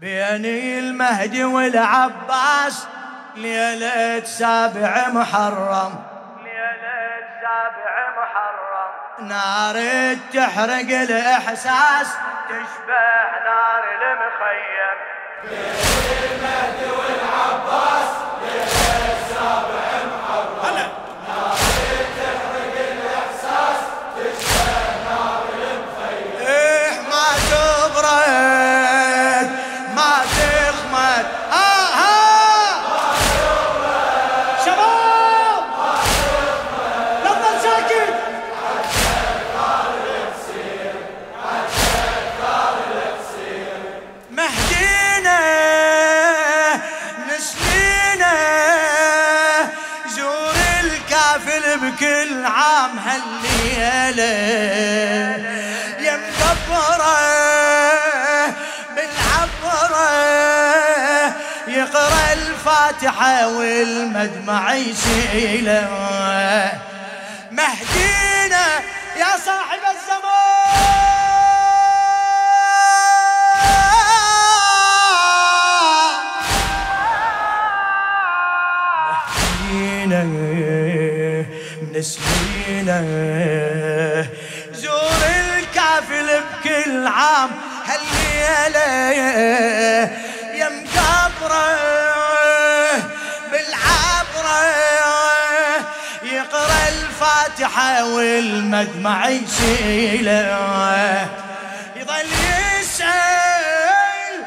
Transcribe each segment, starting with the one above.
بيني المهدي والعباس ليلة سابع محرم. ليلة سابع محرم. نار تحرق الإحساس تشبه نار المخيم. بيني المهدي والعباس الفاتحة والمدمع يشيله. والمدمع يشيله. يظل يسأل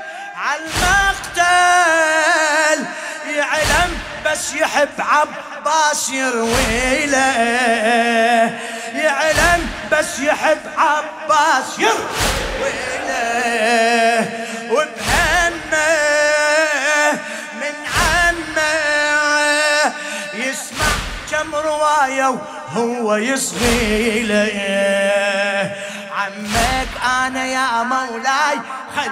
عالمقتل يعلم بس يحب عباس يروي له يعلم بس يحب عباس يروي له وبهمه من عمه يسمع كم رواية وهو يصغي له عمك أنا يا مولاي خل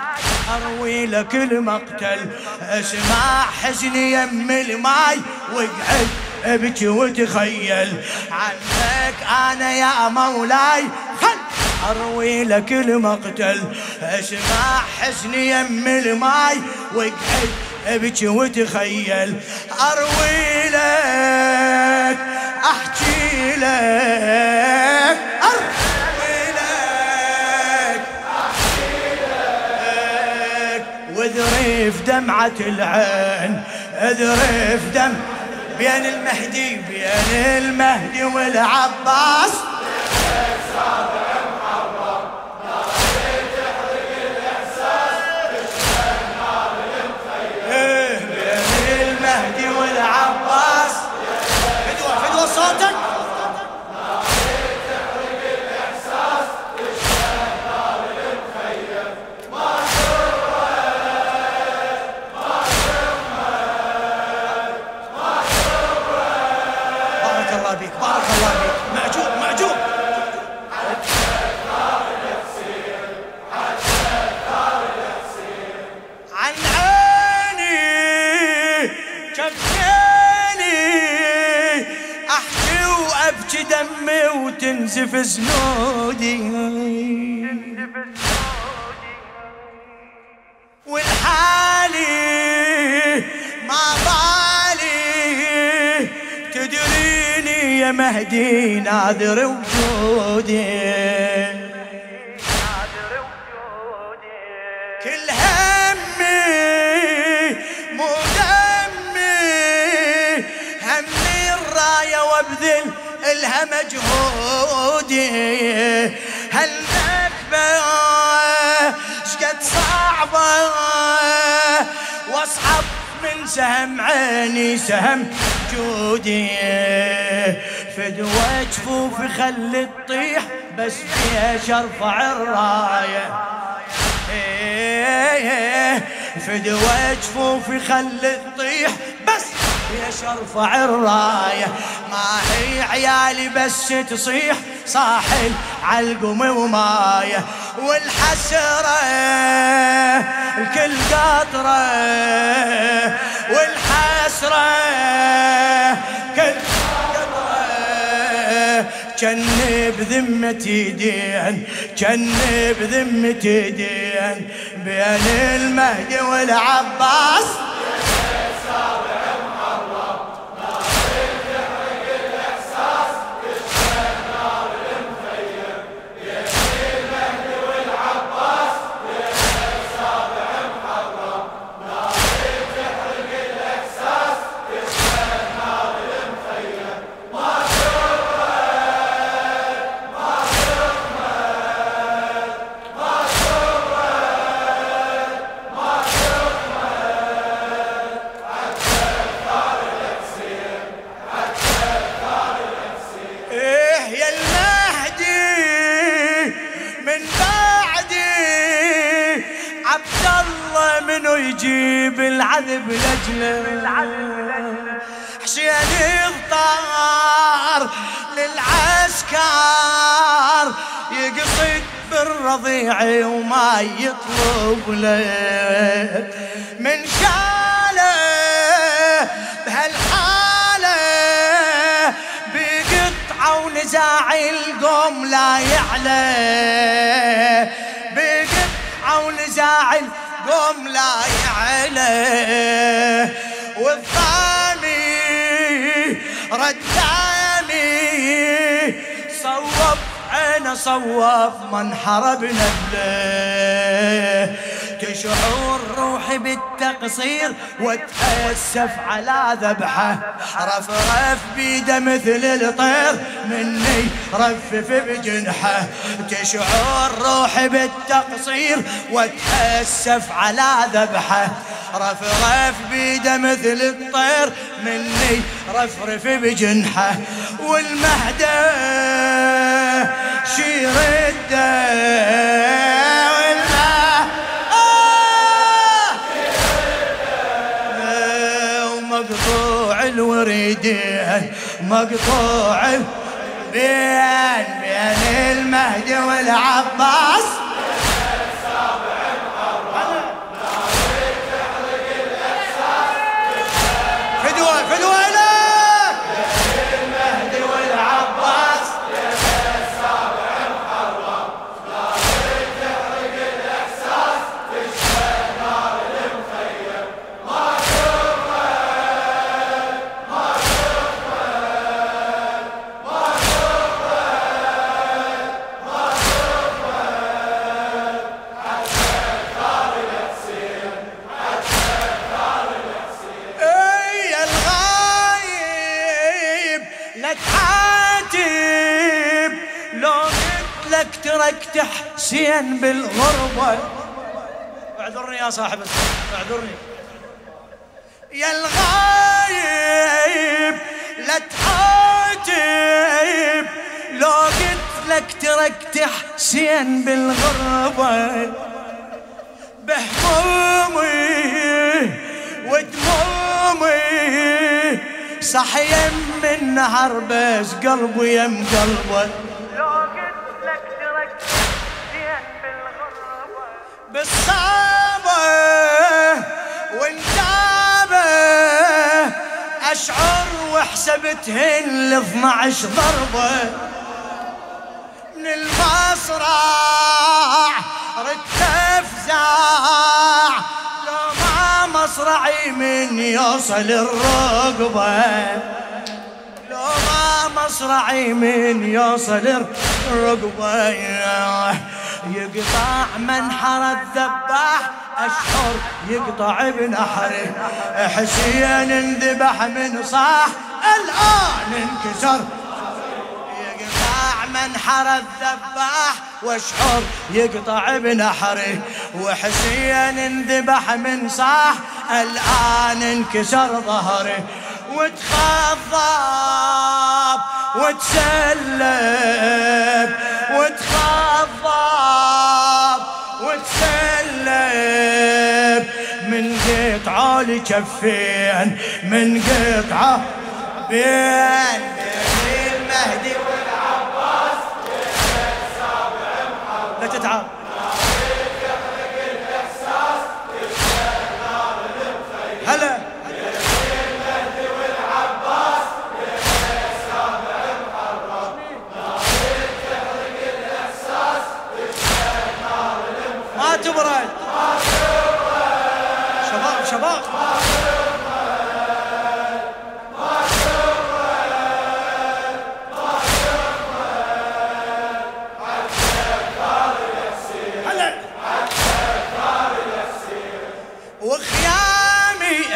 أروي لك المقتل. اسمع حزني يم الماي واقعد ابكي وتخيل. عنك أنا يا مولاي خل أروي لك المقتل. اسمع حزني يم الماي واقعد ابكي وتخيل. أروي لك أحكي لك أحكي لك. وذريف دمعة العين أذرف دم بين المهدي بين المهدي والعباس. دمي وتنزف زنودي. والحالي ما بالي تدريني يا مهدي ناظر وجودي. كل مجهودي. هالنكبة شقد صعبة. واصعب من سهم عيني سهم جودي. فدوى جفوفي خلي تطيح بس فيها شرفع الرايه فدوى جفوفي خلي تطيح بس ليش ارفع الرايه ما هي عيالي بس تصيح صاحل عالقم وماية. والحسرة الكل قطره والحسرة كل كن بذمتي دين كن بذمتي دين بين المهدي والعباس يطلب له من شاله بهالحالة بقطعة ونزاع القوم لا يعلى. بقطعة ونزاع القوم قوم لا يعلى. والثاني رداني أنا صوب من حربنا بله تشعر روحي بالتقصير واتأسف على ذبحه. رفرف بيده مثل الطير مني رفف بجنحه. تشعر روحي بالتقصير واتأسف على ذبحه. رفرف بيده مثل الطير مني رفرف بجنحه. والمهدى الدم الوريدين مقطوع بين بين المهدي والعباس. تركت حسين بالغربة. اعذرني يا صاحب اعذرني. يا الغايب لا تحاتب لو قلت لك تركت حسين بالغربة بهمومي ودمومي صح يم النهر بس قلبي يم قلبه بالصابة وانتابة أشعر وحسبتهن ل 12 ضربة. من المصرع ردت افزع لو ما مصرعي من يوصل الرقبة. لو ما مصرعي من يوصل الرقبة. يقطع منحر الذباح أشعر يقطع بنحره حسين انذبح من صاح الآن انكسر. يقطع منحر الذباح واشعر يقطع بنحره وحسين انذبح من صاح الآن انكسر ظهره وتخضب وتسلب وتخضب وتسلب من قطعة لكفين من قطعة بين المهدي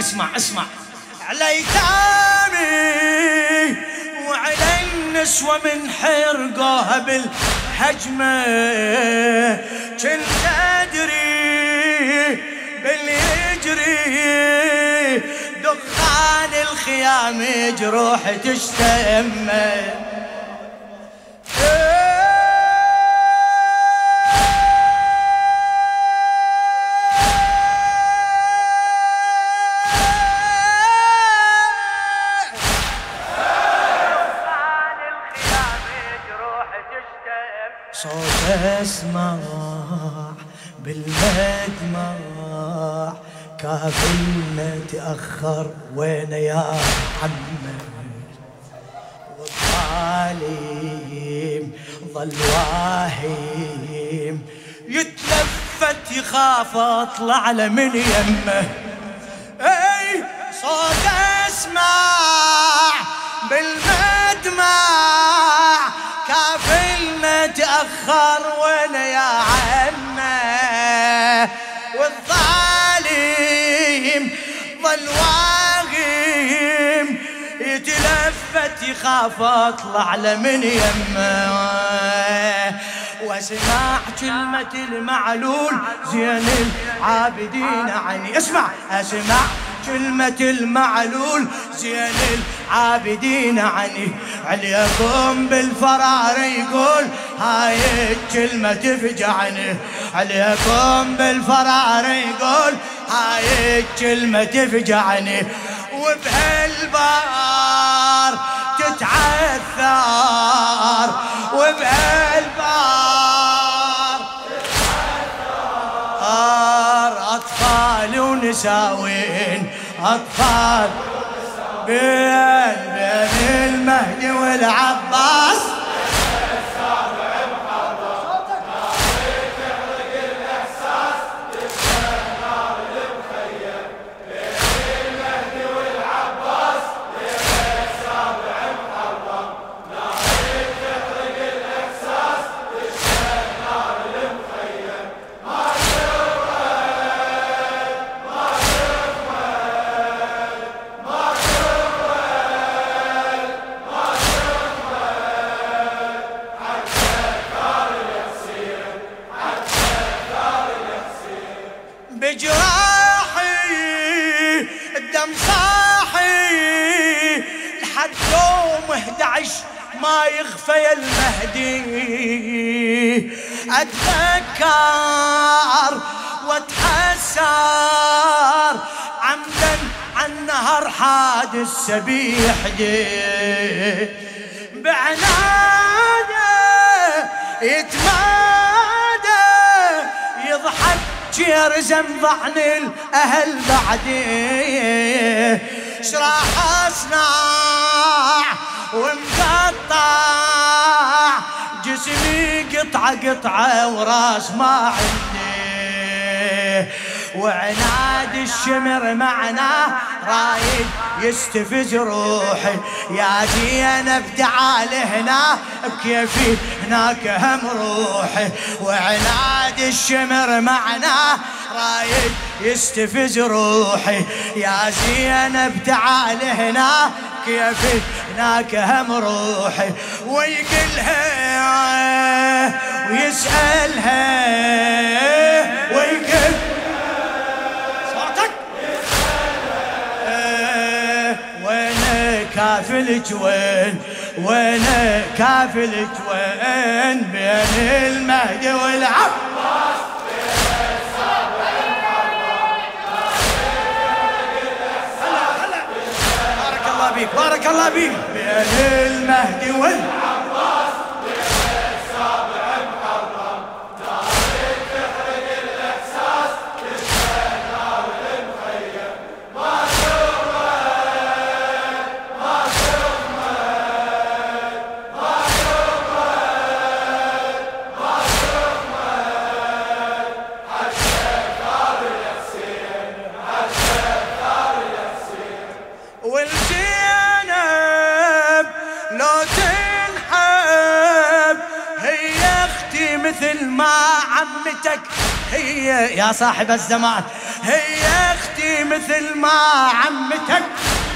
اسمع اسمع. على ايتامي وعلى النسوة من حرقوها بالهجمة كنت أدري باللي يجري دخان الخيام جروح تشتمه اسمع بالمدمع كافلنا تأخر وين يا عمي والظالم ظل واهيم. يتلفت يخاف أطلع له من يمه. إي صوت أسمع بالمدمع تأخر وين يا عمه؟ والظالم ظل واغيم يتلفت يخاف اطلع له من يمه. واسمع كلمة المعلول زين العابدين عني. اسمع اسمع. كلمة المعلول زين العابدين عني. عليكم بالفرار يقول هاي الكلمة تفجعني. عليكم بالفرار يقول هاي الكلمة تفجعني. وبهالبار تتعثر. وبهالبار أطفال ونساوين أطفال بين بين المهدي والعباس. اتذكر واتحسر عمدا عن نهر حاد السبيح بعنادة يتمادى يضحك جير زنضعن الأهل بعدي شراح أصنع ومقطع جسمي قطعة قطعة وراس ما عندي. وعناد الشمر معناه رايد يستفز روحي. يا زينب تعال هنا بكيفي هناك هم روحي. وعناد الشمر معناه رايد يستفز روحي. يا زينب تعال هنا كيفي هناك هم روحي ويقلها ويسألها ويقل. صوتك. وين كافلك وين وين كافلك وين بين المهدي والعباس بيك بارك الله بيك بين المهدي والعباس عمتك هي يا صاحب الزمان. هي أختي مثل ما عمتك.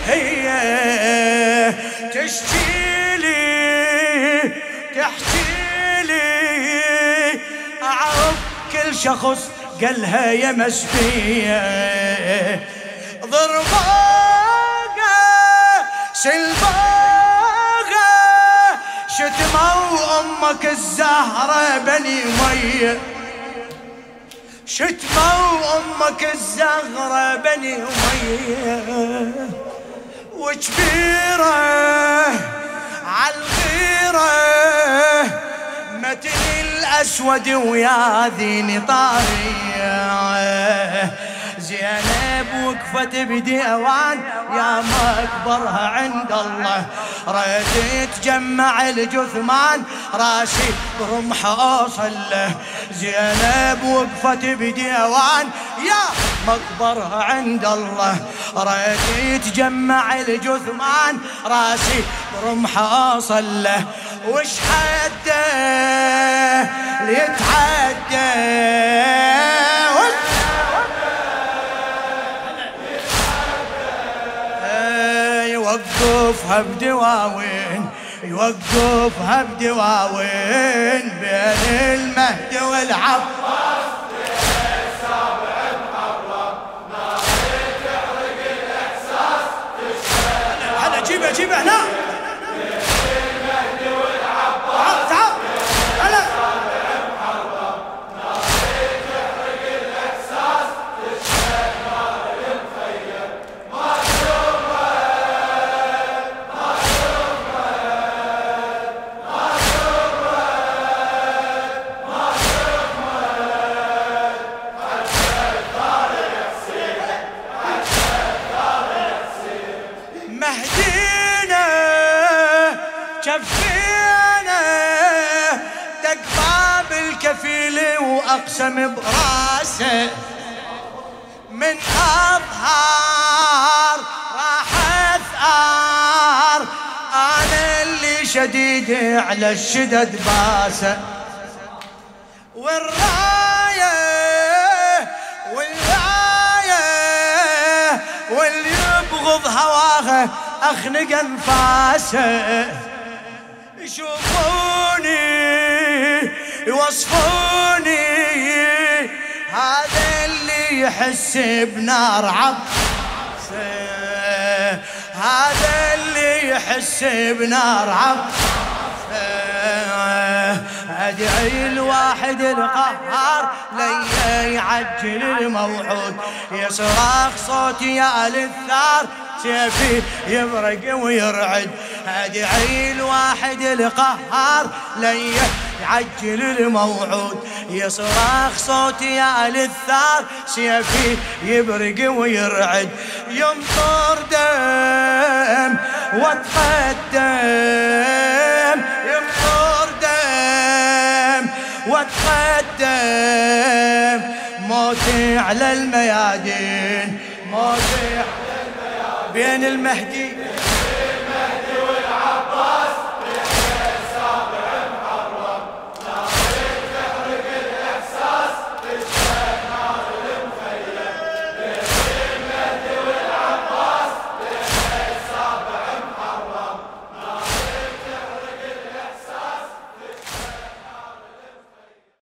هي تشكي لي تحكي لي. اعرف كل شخص قالها يا مسبية. ضربه سلباغة شتموا أمك الزهرة بني مية. شتموا أمك الزهرة بني مية وكبيرة عالغيرة. متن الأسود ويا ذيني طارية زينب وقفت بديوان يا مكبرها عند الله. ريت تجمع الجثمان. راسي برمح اوصل له زينب وقفت بديوان يا مكبرها عند الله. ريت تجمع الجثمان. راسي برمح اوصل له وش حده؟ ليتعدى يوقفها بدواوين يوقفها بدواوين بين المهد والعباس جيبه جيبه هنا. واقسم براسه من أظهار راح أثار. أنا اللي شديد على الشدد باسه. والراية والراية واللي يبغض هواها أخنق أنفاسه. يشوفوني يوصفوني. هذا اللي يحس بنار عطسه هذا اللي يحس بنار عطسه ادعي الواحد القهار لي يعجل الموعود. يصرخ صوتي يا للثار سيفي يبرق ويرعد. ادعي الواحد القهار لي يعجل الموعود. يصرخ صوتي يا للثار سيفي يبرق ويرعد. يمطر دم واتقدم واتقدم موتي على الميادين موتي على الميادين. بين المهدي